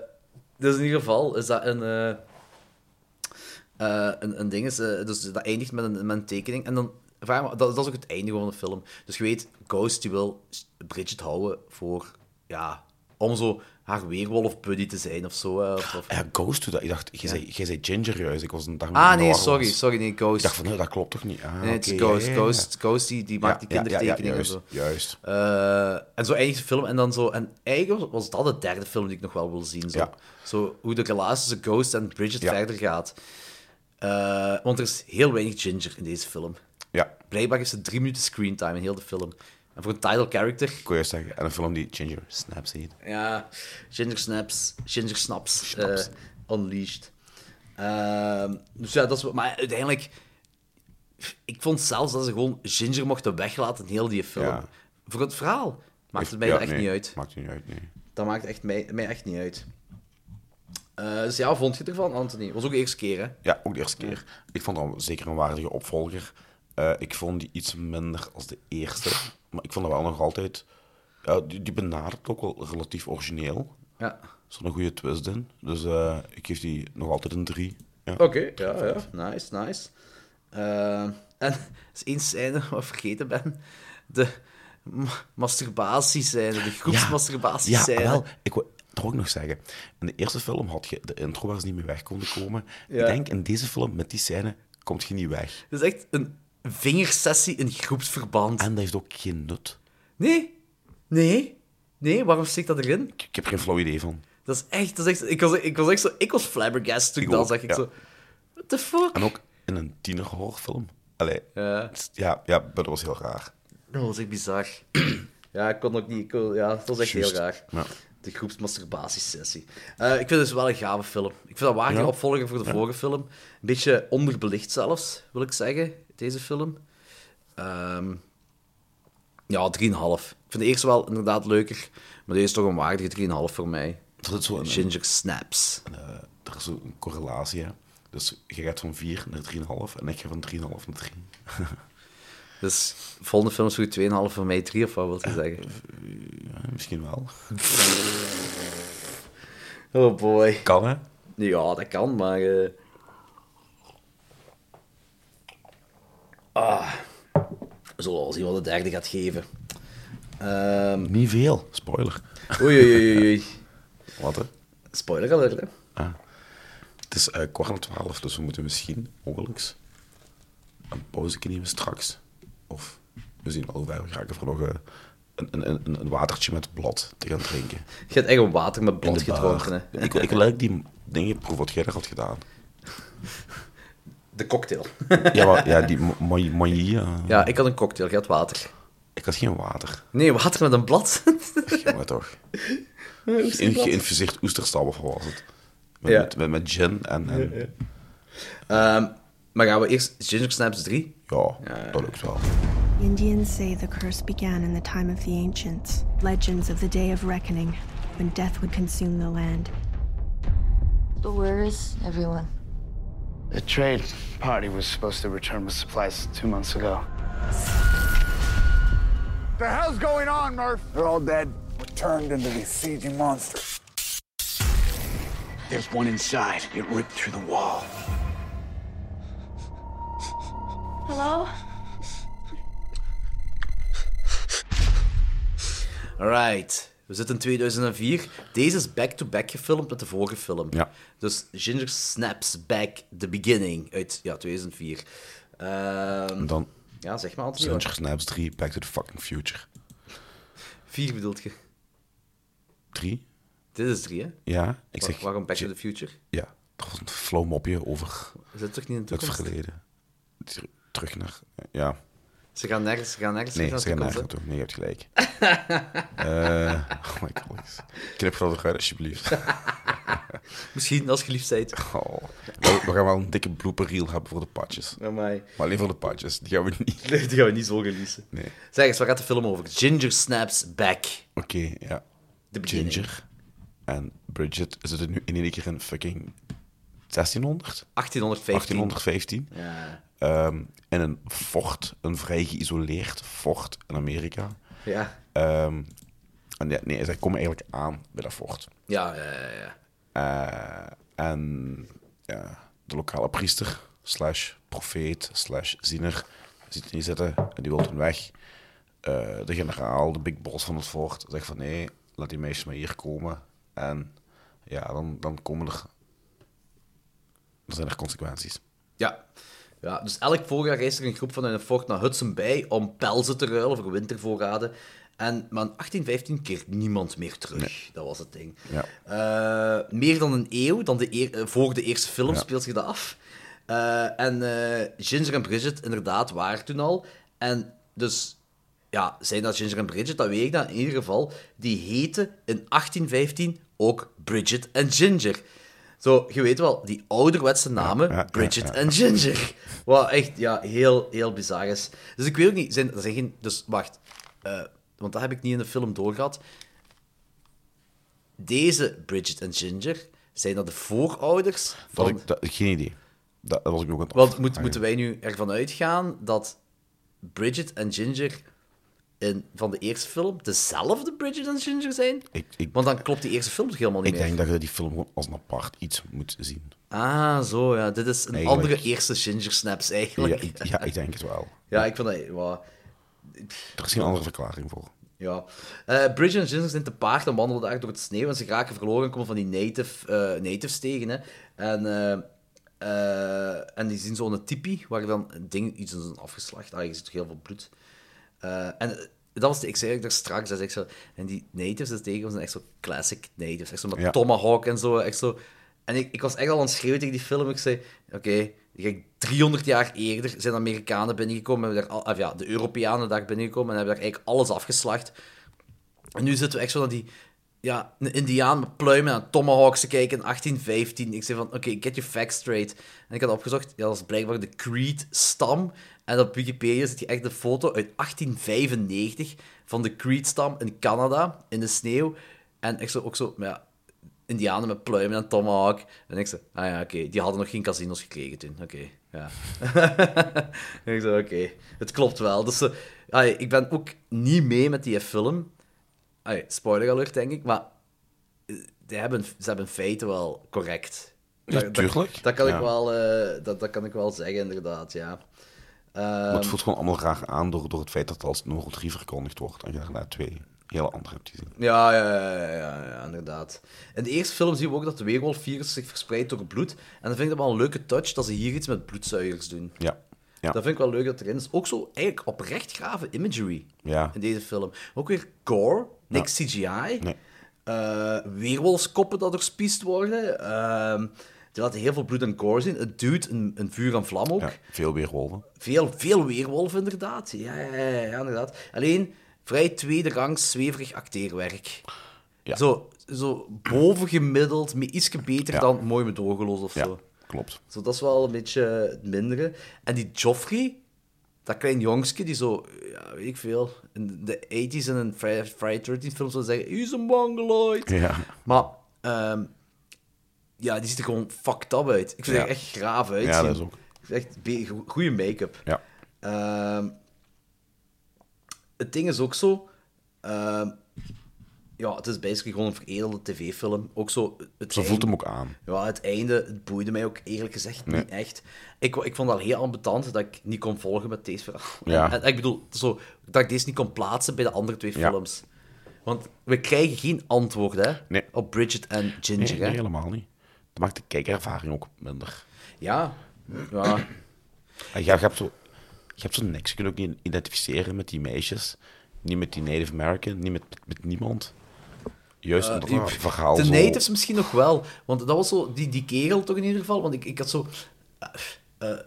dus in ieder geval is dat een... eh, eh, een, een ding is, dus dat eindigt met een, met een tekening. En dan, dat, dat is ook het einde van de film. Dus je weet, Ghost die wil Bridget houden voor, ja, om zo haar weerwolf buddy te zijn of zo. hè, Of, of- Ja, Ghost doet dat. Ik dacht, jij, zei, jij zei Ginger juist. Ik was een dag Ah, nee, sorry, was. sorry, nee, Ik Ghost. dacht van, nee, dat klopt toch niet? Ah, nee, het is Ghost. ja, ja, ja. Ghost, Ghost die, die maakt die kindertekeningen juist, en zo. Juist. Eh, en zo eindigt de film en dan zo. En eigenlijk was dat de derde film die ik nog wel wil zien. Zo, zo hoe de relatie tussen Ghost en Bridget verder gaat. Eh, want er is heel weinig Ginger in deze film. Blijkbaar heeft ze drie minuten screentime in heel de film. En voor een title character. ik juist zeggen. En een film die Ginger Snaps heet. Ja, Ginger Snaps. Ginger Snaps. Snaps. eh, unleashed. Ehm, dus ja, dat is... Maar uiteindelijk... Ik vond zelfs dat ze gewoon Ginger mochten weglaten in heel die film. Ja. Voor het verhaal maakt het mij Ja, echt nee, niet uit. Maakt niet uit, nee. Dat maakt echt mij, mij echt niet uit. Eh, dus ja, vond je ervan, Anthony? Was ook de eerste keer, hè? Ja, ook de eerste keer. Ik vond het zeker een waardige opvolger. Eh, ik vond die iets minder als de eerste. Maar ik vond dat wel nog altijd... Ja, die, die benadert ook wel relatief origineel. Ja. Er zat een goede twist in. Dus eh, ik geef die nog altijd een 3. Ja. Oké, ja, ja. Nice, nice. Eh, en er is één scène waar ik vergeten ben. De ma- masturbatiescène, de groepsmasturbatiescène. Ja, wel. Ik wil dat ook nog zeggen. In de eerste film had je de intro waar ze niet meer weg konden komen. Ik denk in deze film, met die scène, komt je niet weg. Het is echt een vingersessie in groepsverband. En dat heeft ook geen nut. Nee, nee, nee, waarom steekt dat erin? Ik, ik heb er geen flauw idee van. Dat is echt, dat is echt ik, was, ik was echt zo, ik was flabbergasted toen ik dat zag. Ik ja. zo, what the fuck? En ook in een tienerhorrorfilm. Allee, Ja. ja, ja, maar dat was heel raar. Dat was echt bizar. ja, ik kon ook niet... kon- ja, dat was echt heel raar. Ja. De groepsmasturbatiesessie. Eh ik vind het dus wel een gave film. Ik vind dat waardige Ja. opvolger voor de vorige film. Een beetje onderbelicht zelfs, wil ik zeggen, deze film. Ehm, ja, 3,5. Ik vind de eerste wel inderdaad leuker, maar deze is toch een waardige 3,5 voor mij. Er zit zo een, Ginger Snaps. eh, er is zo een correlatie. Hè. Dus je gaat van 4 naar 3,5 en ik ga van 3,5 naar 3. Dus volgende film is je 2,5 voor mij 3, of wat wil je zeggen? Ja, misschien wel. Oh boy. Kan, hè? Ja, dat kan, maar... eh, Ah. We zullen wel zien wat de derde gaat geven. Ehm Niet veel. Spoiler. Oei, oei, oei, oei. Wat, hè? Spoiler alert, hè. Ah. Het is eh, kwart na twaalf, dus we moeten misschien, mogelijk, een pauze nemen straks. Of we zien wel hoe ver we geraken voor nog eh, een, een, een, een watertje met blad te gaan drinken. Je hebt echt een water met In blad de bar. gedronken, hè. Ik, ik wil eigenlijk die dingen proeven wat jij had gedaan. De cocktail. Ja, maar, ja die mo- moi- moi, eh, Ja, ik had een cocktail, je had water. Ik had geen water. Nee, water met een blad. Ja, maar toch. Ge- geïnfuseerd oesterstab of wat was het? Met, Ja. met, met, met gin en... en Ehm, Maar gaan we eerst Ginger Snaps 3? Ja, dat lukt wel. Indians say the curse began in the time of the ancients. Legends of the day of reckoning, when death would consume the land. But where is everyone? The trade party was supposed to return with supplies two months ago. The hell's going on, Murph? They're all dead. We're turned into these sieging monsters. There's one inside. It ripped through the wall. Hello? Alright. We zitten in 2004. Deze is back-to-back gefilmd met de vorige film. Ja. Dus Ginger Snaps Back The Beginning uit ja, 2004. Ehm, En dan ja, zeg maar, Anthony. Ginger Snaps 3, Back to the fucking Future. Vier bedoelt je? 3? Dit is drie, hè? Ja, ik Wa- zeg... Waarom Back to the Future? Ja, dat was een flow mopje over Is dat toch niet in de het toekomst? verleden. Ter- Terug naar... Ja. Ze gaan nergens, ze gaan nergens Nee, ze gaan de nergens naartoe. Nee, je hebt gelijk. Eh, oh my god. Knip dat eruit, alsjeblieft. Misschien, als je lief bent. Oh. We, we gaan wel een dikke blooper reel hebben voor de. Amai. Maar alleen voor de patches, die gaan we niet. Nee, die gaan we niet zo releasen. Nee. Zeg eens, waar gaat de film over? Ginger Snaps Back. Oké, ja. Beginning. Ginger en Bridget zitten nu in één keer in fucking 1600? 1815. 1815. Ja. Ehm, in een fort, een vrij geïsoleerd fort in Amerika. Ja. Ehm, en ja, nee, zij komen eigenlijk aan bij dat fort. Ja, ja, ja, ja. Eh, en ja, de lokale priester, slash profeet, slash ziener, ziet niet zitten en die wil toen weg. Eh, de generaal, de big boss van het fort, zegt van nee, laat die meisjes maar hier komen. En ja, dan, dan komen er... Dan zijn er consequenties. Ja. Ja. Dus elk voorjaar reist er een groep vanuit een fort naar Hudson Bay om pelzen te ruilen voor wintervoorraden. En, maar in 1815 keert niemand meer terug. Dat was het ding. Ja. Eh, meer dan een eeuw dan de eer- eh, voor de eerste film Ja. speelt zich dat af. Eh, en Ginger en Bridget inderdaad waren toen al. En dus, ja, zijn dat Ginger en Bridget? Dat weet ik dan in ieder geval. Die heten in 1815 ook Bridget en Ginger. Zo, je weet wel, die ouderwetse namen, ja, ja, Bridget en Ginger. Wat echt, ja, heel, heel bizar is. Dus ik weet ook niet, zijn, er zijn geen... Dus, wacht. eh, want dat heb ik niet in de film doorgehad. Deze Bridget en Ginger, zijn dat de voorouders Dat van... ik, dat, geen idee. Dat, dat was ik ook aan het Want moet, moeten wij nu ervan uitgaan dat Bridget en Ginger in, van de eerste film dezelfde Bridget en Ginger zijn? Ik, ik, Want dan klopt die eerste film toch helemaal niet ik meer? denk dat je die film gewoon als een apart iets moet zien. Ah, zo ja. Dit is een Eigenlijk. andere eerste Ginger Snaps Ja, eigenlijk. ik, ja, ik denk het wel. Ja, ik vind dat... Wow. Er is geen andere verklaring voor. Ja. Eh, Bridget en Ginger zijn te paard en wandelen daar door het sneeuw en ze raken verloren en komen van die native, eh, natives tegen. Hè. En, eh, en die zien zo'n tipi waar dan een ding, iets is afgeslacht. Ah, je ziet toch heel veel bloed. Eh, en eh, dat was de, ik zei ook daar straks, dat is echt zo, en die natives dat tegen ons zijn echt zo classic natives. Echt zo met Ja. tomahawk en zo. Echt zo. En ik, ik was echt al aan het schreeuwen tegen die film. Ik zei, oké, kijk, 300 jaar eerder zijn Amerikanen binnengekomen, hebben daar al, of ja, de Europeanen daar binnengekomen en hebben daar eigenlijk alles afgeslacht. En nu zitten we echt zo naar die, ja, een indiaan met pluimen en tomahawks te kijken in 1815. Ik zei van, oké, get your facts straight. En ik had opgezocht, ja, dat is blijkbaar de Creed-stam. En op Wikipedia zit je echt een foto uit 1895 van de Creed-stam in Canada, in de sneeuw. En echt zo, ook zo, ja, indianen met pluimen en tomahawk. En ik zei, ah ja, oké, die hadden nog geen casinos gekregen toen. Oké, ja. ik zei, oké, het klopt wel. Dus, ah, ik ben ook niet mee met die film. Allee, spoiler alert, denk ik, maar eh, die hebben, ze hebben feiten wel correct. Ja, Dat- tuurlijk. Dat, dat kan, ik wel, eh, dat, dat kan ik wel zeggen, inderdaad, ja. Maar Ehm, het voelt gewoon allemaal raar aan door, door het feit dat het als nummer 3 verkondigd wordt. En je daarna twee hele andere hebt gezien. Ja, ja, ja, ja, ja, inderdaad. In de eerste film zien we ook dat de weerwolfvirus zich verspreidt door bloed. En dan vind ik dat wel een leuke touch dat ze hier iets met bloedzuigers doen. Ja. Ja. Dat vind ik wel leuk dat erin is. Ook zo eigenlijk oprecht grave imagery Ja. in deze film. Ook weer gore, niks CGI. Nee. Eh, weerwolfskoppen dat doorspiest worden. Ehm die laten heel veel bloed en gore zien. Het duwt een, een vuur en vlam ook. ja. Veel weerwolven. Veel, veel weerwolf, inderdaad. Ja, ja, ja, inderdaad. Alleen vrij tweede rangs zweverig acteerwerk. Ja. Zo, zo bovengemiddeld, met iets beter Ja. dan mooi met ogeloos of Ja. zo. klopt. Zo, dat is wel een beetje het mindere. En die Joffrey, dat klein jongske die zo, ja, weet ik veel, in de 80s in een Friday, Friday 13 film zou zeggen, he's a mongoloid. Ja. Maar, ehm, ja, die ziet er gewoon fucked up uit. Ik vind Ja. er echt graaf uitzien. Ja, dat is ook. Echt goede make-up. Ja. Ehm, het ding is ook zo... ehm, ja, het is basically gewoon een veredelde tv-film. Ook zo... Het Zo voelt hem ook aan. Ja, het einde het boeide mij ook eerlijk gezegd Nee. niet echt. Ik, ik vond het al heel ambetant dat ik niet kon volgen met deze verhaal. Ja. En, ik bedoel, zo, dat ik deze niet kon plaatsen bij de andere twee Ja. films. Want we krijgen geen antwoord hè, Nee. op Bridget en Ginger. Nee, hè. nee, helemaal niet. Dat maakt de kijkervaring ook minder. Ja. ja. En je, je hebt zo, je hebt zo niks. Je kunt ook niet identificeren met die meisjes. Niet met die Native American, niet met, met niemand. Juist Eh, dat verhaal De zo... natives misschien nog wel. Want dat was zo, die, die kerel toch in ieder geval. Want ik, ik had zo. eh, eh,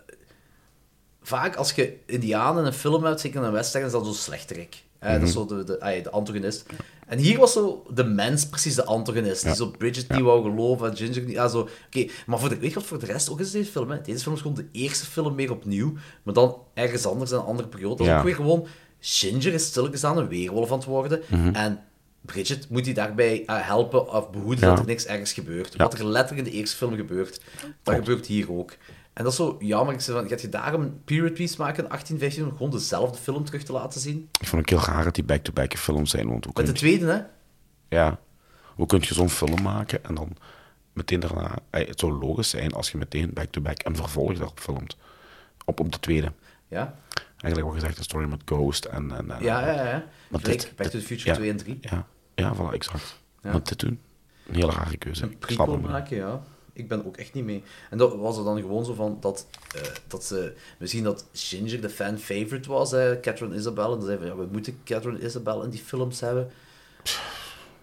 vaak als je Indianen in een film hebt, zeker in een western, is dat zo slechterik. Eh, Dat is zo de, de, de antagonist. En hier was zo de mens precies de antagonist. Die zo Bridget niet wou geloven en Ginger niet. Ja, zo. Oké, maar voor de, weet je wat voor de rest ook is deze film? Hè? Deze film is gewoon de eerste film weer opnieuw, maar dan ergens anders in een andere periode. Dat is Ja. ook weer gewoon. Ginger is stilletjes aan een weerwolf aan het worden. Mhm. En Bridget moet die daarbij eh, helpen of behoeden Ja. dat er niks ergens gebeurt. Ja. Wat er letterlijk in de eerste film gebeurt, dat gebeurt hier ook. En dat is zo jammer. Ik zei van, gaat je daarom een period piece maken in 1815 om gewoon dezelfde film terug te laten zien? Ik vond het heel raar dat die back-to-back films zijn. Want Met de je- tweede, hè? Ja. Hoe kun je zo'n film maken en dan meteen daarna... eh, Het zou logisch zijn als je meteen back-to-back een vervolg daarop filmt. Op, op de tweede. Ja. Eigenlijk wat gezegd, de story met Ghost en... en, en Ja, ja, ja. Maar Gelijk dit- Back to dit- the Future ja, 2 en 3. Ja, ja voilà, exact. Ja. Maar dit doen, een hele rare keuze. Een Ik snap prequel maken, ja. Ik ben ook echt niet mee. En dat was er dan gewoon zo van dat, eh, dat ze... We zien dat Ginger de fan-favorite was, hè, Catherine Isabel. En dan zeiden we, ja, we moeten Catherine Isabel in die films hebben.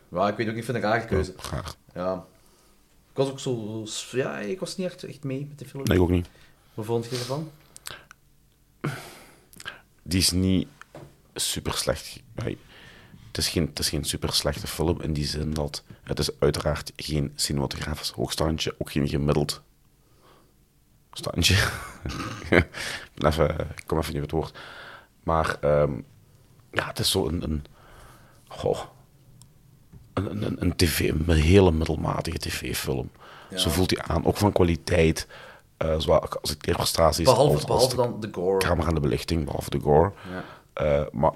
Ja, ik weet ook niet, ik vind het een rare keuze. Graag. Ja. Ik was ook zo... Ja, ik was niet echt, echt mee met de film. Nee, ik ook niet. Wat vond je ervan? Die is niet super slecht. Nee. Het is, geen, het is geen super slechte film in die zin dat het is uiteraard geen cinematografisch hoogstandje, ook geen gemiddeld standje. ik, even, ik kom even niet op het woord. Maar ehm, ja, het is zo een, een, een, een, tv, een hele middelmatige tv-film. Ja. Zo voelt hij aan, ook van kwaliteit. eh zowel als acteerprestaties Behalve, als, als behalve de dan de gore. camera en de belichting, behalve de gore. Ja. Eh, maar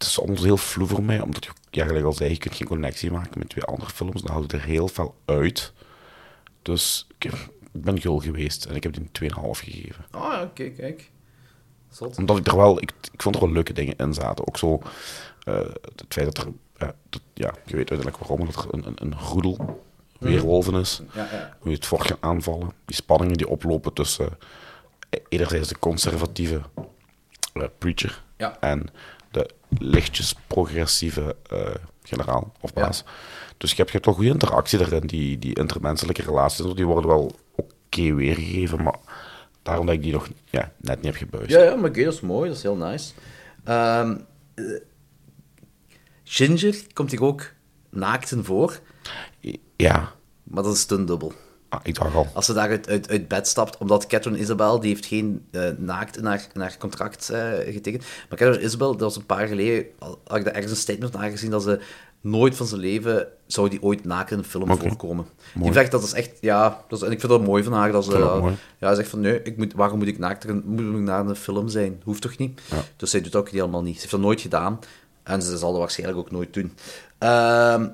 het is soms heel vloe voor mij, omdat je, ja, gelijk al zei, je kunt geen connectie maken met twee andere films. Dan houdt het er heel veel uit. Dus ik, heb- ik ben gul geweest en ik heb die een 2,5 gegeven. Ah, ja, oké, kijk. Zot. Omdat ik er wel, ik, ik vond er wel leuke dingen in zaten. Ook zo, eh, het feit dat er, ja, dat- ja, je weet uiteindelijk waarom, dat er een, een, een roedel weerwolven is. Ja, ja. Hoe je het fort gaan aanvallen. Die spanningen die oplopen tussen eh, enerzijds de conservatieve eh, preacher en de lichtjes progressieve eh, generaal of baas. Dus je hebt, je hebt wel goede interactie erin. Die, die intermenselijke relaties die worden wel oké weergegeven, maar daarom dat ik die nog ja, net niet heb gebuist. Ja, ja, maar oké, dat is mooi, dat is heel nice. Ehm, eh, Ginger komt hier ook naakten voor, Ja, maar dat is dubbel. Ah, ik dacht al. Als ze daar uit, uit, uit bed stapt, omdat Catherine Isabel, die heeft geen eh, naakt in haar, in haar contract eh, getekend. Maar Catherine Isabel, dat was een paar jaar geleden, had ik daar ergens een statement van haar gezien, dat ze nooit van zijn leven zou die ooit naakt in een film voorkomen. Die Mooi. zegt dat is echt, ja, dat is, en ik vind dat mooi van haar. Dat ze, dat eh, ja, ze zegt van, nee, ik moet, waarom moet ik naakt er moet ik naar een film zijn? Hoeft toch niet? Ja. Dus zij doet dat ook helemaal niet. Ze heeft dat nooit gedaan. En ze zal dat waarschijnlijk ook nooit doen. Ehm,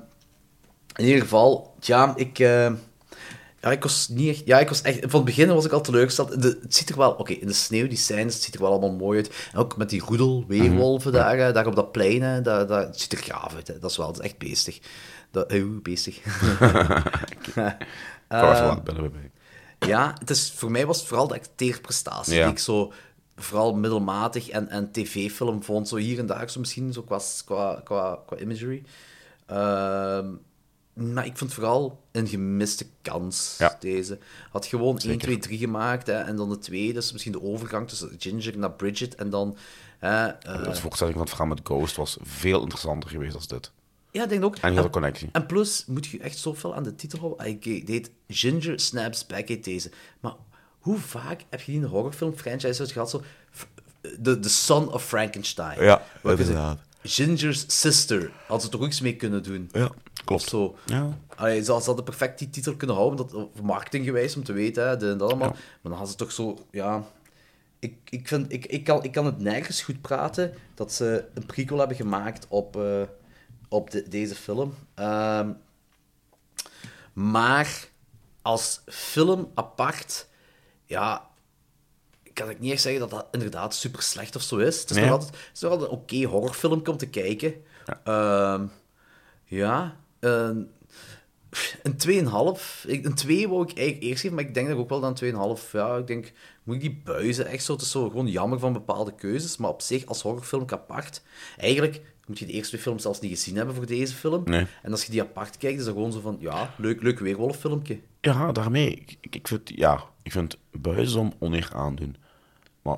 in ieder geval, ja, ik... ja, ik was niet echt... Ja, ik was echt... Van het begin was ik al teleurgesteld. De, het ziet er wel... Oké, in de sneeuw, die scènes, het ziet er wel allemaal mooi uit. En ook met die roedel, weerwolven Mhm. daar, eh, daar op dat plein, hè, dat, dat, het ziet er gaaf uit. Hè. Dat is wel dat is echt beestig. Dat, eh, beestig. Ja, het is, voor mij was het vooral de acteerprestatie Ja. die ik zo vooral middelmatig en, en tv-film vond. Zo hier en daar, zo misschien zo qua, qua, qua, qua imagery. Ehm, maar ik vond vooral een gemiste kans, Ja. deze. Had gewoon 1, Zeker. 2, 3 gemaakt hè, en dan de tweede. Dus misschien de overgang tussen Ginger naar Bridget en dan... hè, eh, De voorstelling van het verhaal met Ghost was veel interessanter geweest dan dit. ja, ik denk ook. En een connectie. En plus moet je echt zoveel aan de titel houden. Ah, Ik deed Ginger Snaps Back heet deze. Maar hoe vaak heb je die in een horrorfilm-franchise gehad? Zo, de, de Son of Frankenstein. Ja, inderdaad. Ginger's Sister. Had ze toch iets mee kunnen doen? Ja, klopt. Of zo. Ja. Allee, ze, ze hadden perfect die titel kunnen houden, dat, voor marketinggewijs, om te weten, hè, dit en dat allemaal. Maar dan hadden ze toch zo, ja... Ik, ik, vind, ik, ik, kan, ik kan het nergens goed praten dat ze een prequel hebben gemaakt op, eh, op de- deze film. Ehm, maar als film apart, ja, kan ik niet echt zeggen dat dat inderdaad super slecht of zo is. Het is Nee. nog altijd, het is nog altijd een oké horrorfilm om te kijken. Ehm, ja, een, een 2,5. Ik- Een 2 wou ik eigenlijk eerst geven, maar ik denk dat ik ook wel dan 2,5. Ja, ik denk, moet ik die buizen echt zo? Het is zo gewoon jammer van bepaalde keuzes, maar op zich als horrorfilm apart. Eigenlijk moet je de eerste twee films zelfs niet gezien hebben voor deze film. Nee. En als je die apart kijkt, is dat gewoon zo van, ja, leuk, leuk weerwolffilmpje. Ja, daarmee. Ik, vind, ja, ik vind buizen oneer aandoen. Maar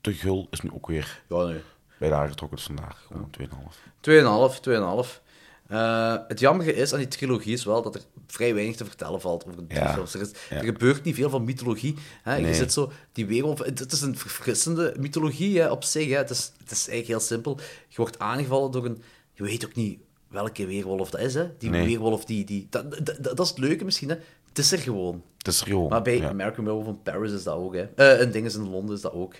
te gul is nu ook weer Ja, nee. bij de aangetrokken dus vandaag. Gewoon 2,5. 2,5, 2,5. Eh, het jammere is aan die trilogie is wel dat er vrij weinig te vertellen valt over de Ja, films. Er, is, ja. er gebeurt niet veel van mythologie. Hè? Je zit zo, die weerwolf, het, is een verfrissende mythologie hè, op zich. Hè? Het, is, het is eigenlijk heel simpel. Je wordt aangevallen door een... Je weet ook niet welke weerwolf dat is. Hè? Die Nee. weerwolf, die... die dat, dat, dat- dat is het leuke misschien. Hè? Het is er gewoon. Het is er gewoon. Maar bij ja. American Werewolf in Paris is dat ook. Hè? Eh en dingen in Londen is dat ook.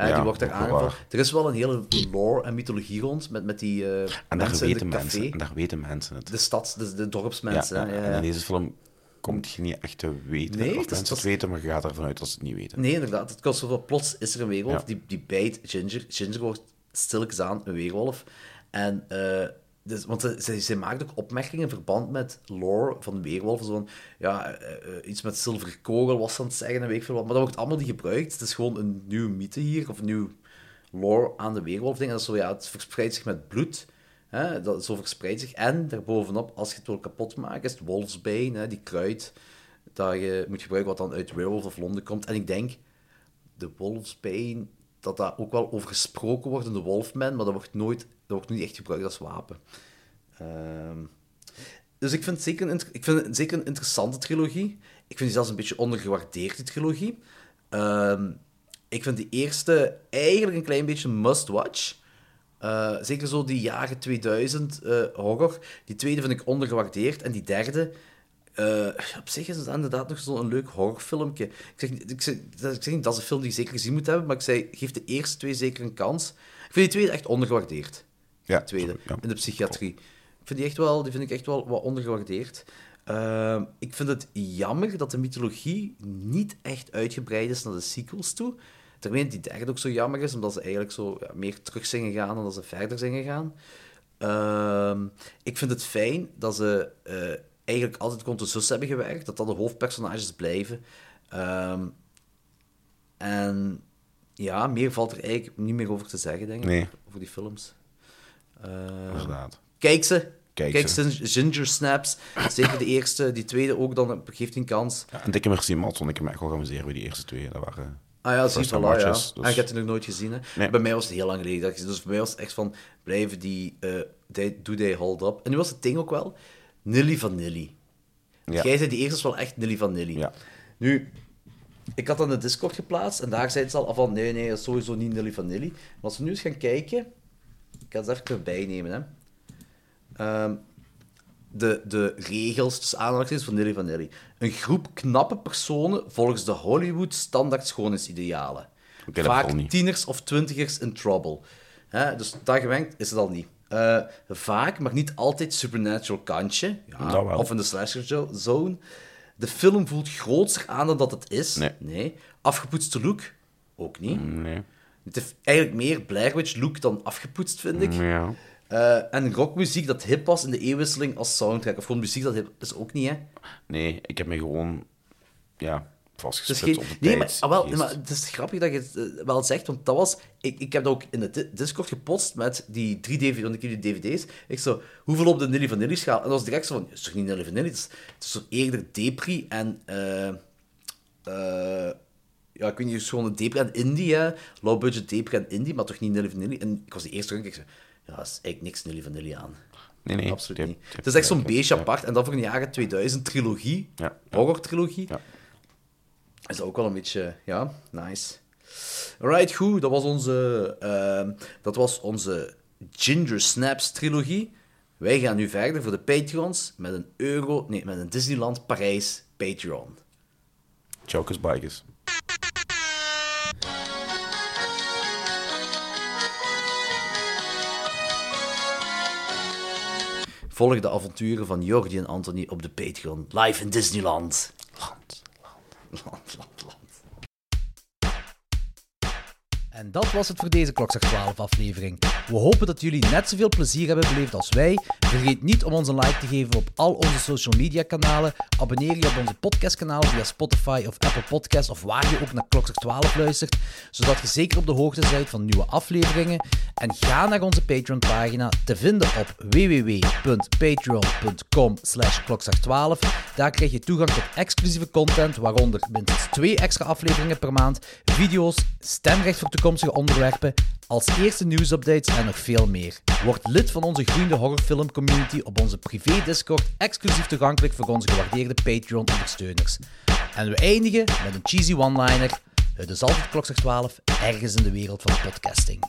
Hè, Ja, die wordt daar aangevallen. Er is wel een hele lore en mythologie rond met, met die eh, En daar weten mensen, en daar weten mensen het. De stads, de, de dorpsmensen. ja, En in deze film komt je niet echt te weten. Nee, of het mensen het weten, maar je gaat ervan uit dat ze het niet weten. Nee, inderdaad. Het kost zoveel. Plots is er een weerwolf die, die bijt Ginger. Ginger wordt stilletjes aan een weerwolf. En, eh, dus, want ze, ze, maakt ook opmerkingen in verband met lore van weerwolven. Zo van, ja, eh, eh, iets met zilveren kogel was ze aan het zeggen en wat. Maar dat wordt allemaal niet gebruikt. Het is gewoon een nieuwe mythe hier, of een nieuw lore aan de weerwolf dat is zo, ja, het verspreidt zich met bloed. Hè, dat, zo verspreidt zich. En daarbovenop, als je het wil kapotmaken, is het wolfsbane, hè, die kruid dat je moet gebruiken wat dan uit Werewolf of Londen komt. En ik denk, de Wolfsbane, dat daar ook wel over gesproken wordt in de Wolfman, maar dat wordt nooit, dat wordt niet echt gebruikt als wapen. Ehm, dus ik vind, het zeker een, ik vind zeker een interessante trilogie. Ik vind die zelfs een beetje ondergewaardeerd, die trilogie. Ehm, ik vind die eerste eigenlijk een klein beetje must-watch. Eh, zeker zo die jaren 2000 eh, horror. Die tweede vind ik ondergewaardeerd. En die derde, eh, op zich is het inderdaad nog zo'n leuk horrorfilmpje. Ik zeg, niet- ik, zeg, dat- ik zeg niet dat is een film die je zeker gezien moet hebben, maar ik zei, geef de eerste twee zeker een kans. Ik vind die tweede echt ondergewaardeerd. Ja, De tweede, ja. in de psychiatrie. Ik vind die, echt wel, die vind ik echt wel wat ondergewaardeerd. Ehm, ik vind het jammer dat de mythologie niet echt uitgebreid is naar de sequels toe. Terwijl die derde ook zo jammer is, omdat ze eigenlijk zo ja, meer terug zijn gegaan dan dat ze verder zijn gegaan. Ehm, ik vind het fijn dat ze eh, eigenlijk altijd rond de zus hebben gewerkt, dat dat de hoofdpersonages blijven. Ehm, en ja, meer valt er eigenlijk niet meer over te zeggen, denk ik, Nee. over die films. Ehm, Inderdaad. Kijk ze. Kijk, Kijk ze. Ginger Snaps. Zeker de eerste. Die tweede ook, dan geeft hij een kans. Ja, en dikke merci, Mats, want ik heb me echt wel geamuseerd bij die eerste twee. Dat waren Ah ja, zie je time wel, ja. dus- En ik heb die nog nooit gezien. Hè. Nee. Bij mij was het heel lang geleden. dat ik gezien- Dus bij mij was het echt van, blijven die, eh they, do they hold up? En nu was het ding ook wel, Nilly Vanilli. Ja. Jij zei die eerste wel echt Nilly Vanilli. Ja. Nu, ik had dan de Discord geplaatst en daar zei ze al van, nee, nee, sowieso niet Nilly Vanilli. Maar als we nu eens gaan kijken, ik ga het even erbij nemen, hè. Ehm, de, de regels, tussen aanhalingstekens, van Nilly Vanilli. Een groep knappe personen volgens de Hollywood standaard schoonheidsidealen. Vaak tieners of twintigers in trouble. Hè, dus daar gewenkt is het al niet. Eh, vaak, maar niet altijd supernatural kantje. Ja. Of in de slasher zo- zone. De film voelt grootser aan dan dat het is. Nee. Afgepoetste look? Ook niet. Nee. Het heeft eigenlijk meer Blair Witch look dan afgepoetst, vind ik. Ja. Eh, en rockmuziek dat hip was in de eeuwwisseling als soundtrack. Of gewoon muziek dat hip is ook niet, hè? Nee, ik heb me gewoon ja, Op de Nee, maar, ah, wel, maar het is grappig dat je het eh, wel zegt, want dat was... Ik, ik heb dat ook in de di- Discord gepost met die drie DVD, want ik heb die dvd's. Ik zo, hoeveel op de Nilly Vanilli schaal? En dat was direct zo van, het is toch niet Nilly Vanilli? Het is, het is zo eerder Depri en... eh eh, ja, ik weet niet, het is gewoon een Depri en Indie, hè. Low budget Depri en Indie, maar toch niet Nilly Vanilli. En ik was de eerste keer, ik zei, ja, dat is eigenlijk niks Nilly Vanilli aan. Nee, nee. Absoluut niet. Het is echt zo'n beestje ja. apart. En dan voor een jaren 2000 trilogie, horror-trilogie. Ja. Is ook wel een beetje, ja, nice. Alright, goed. Dat was onze, ehm, dat was onze Ginger Snaps trilogie. Wij gaan nu verder voor de Patreons met een euro, nee, met een Disneyland Parijs Patreon. Chokers Bikers. Volg de avonturen van Jordi en Anthony op de Patreon. Live in Disneyland. Land, land, land, En dat was het voor deze Klokslag 12 aflevering. We hopen dat jullie net zoveel plezier hebben beleefd als wij. Vergeet niet om ons een like te geven op al onze social media kanalen. Abonneer je op onze podcastkanaal via Spotify of Apple Podcasts of waar je ook naar Klokslag 12 luistert, zodat je zeker op de hoogte bent van nieuwe afleveringen. En ga naar onze Patreon pagina te vinden op www.patreon.com slash klokslag12. Daar krijg je toegang tot exclusieve content, waaronder minstens twee extra afleveringen per maand, video's, stemrecht voor toekomstige onderwerpen, als eerste nieuwsupdates en nog veel meer. Word lid van onze groeiende horrorfilm community op onze privé Discord, exclusief toegankelijk voor onze gewaardeerde Patreon-ondersteuners. En we eindigen met een cheesy one-liner. Het is altijd klokslag 12, ergens in de wereld van podcasting.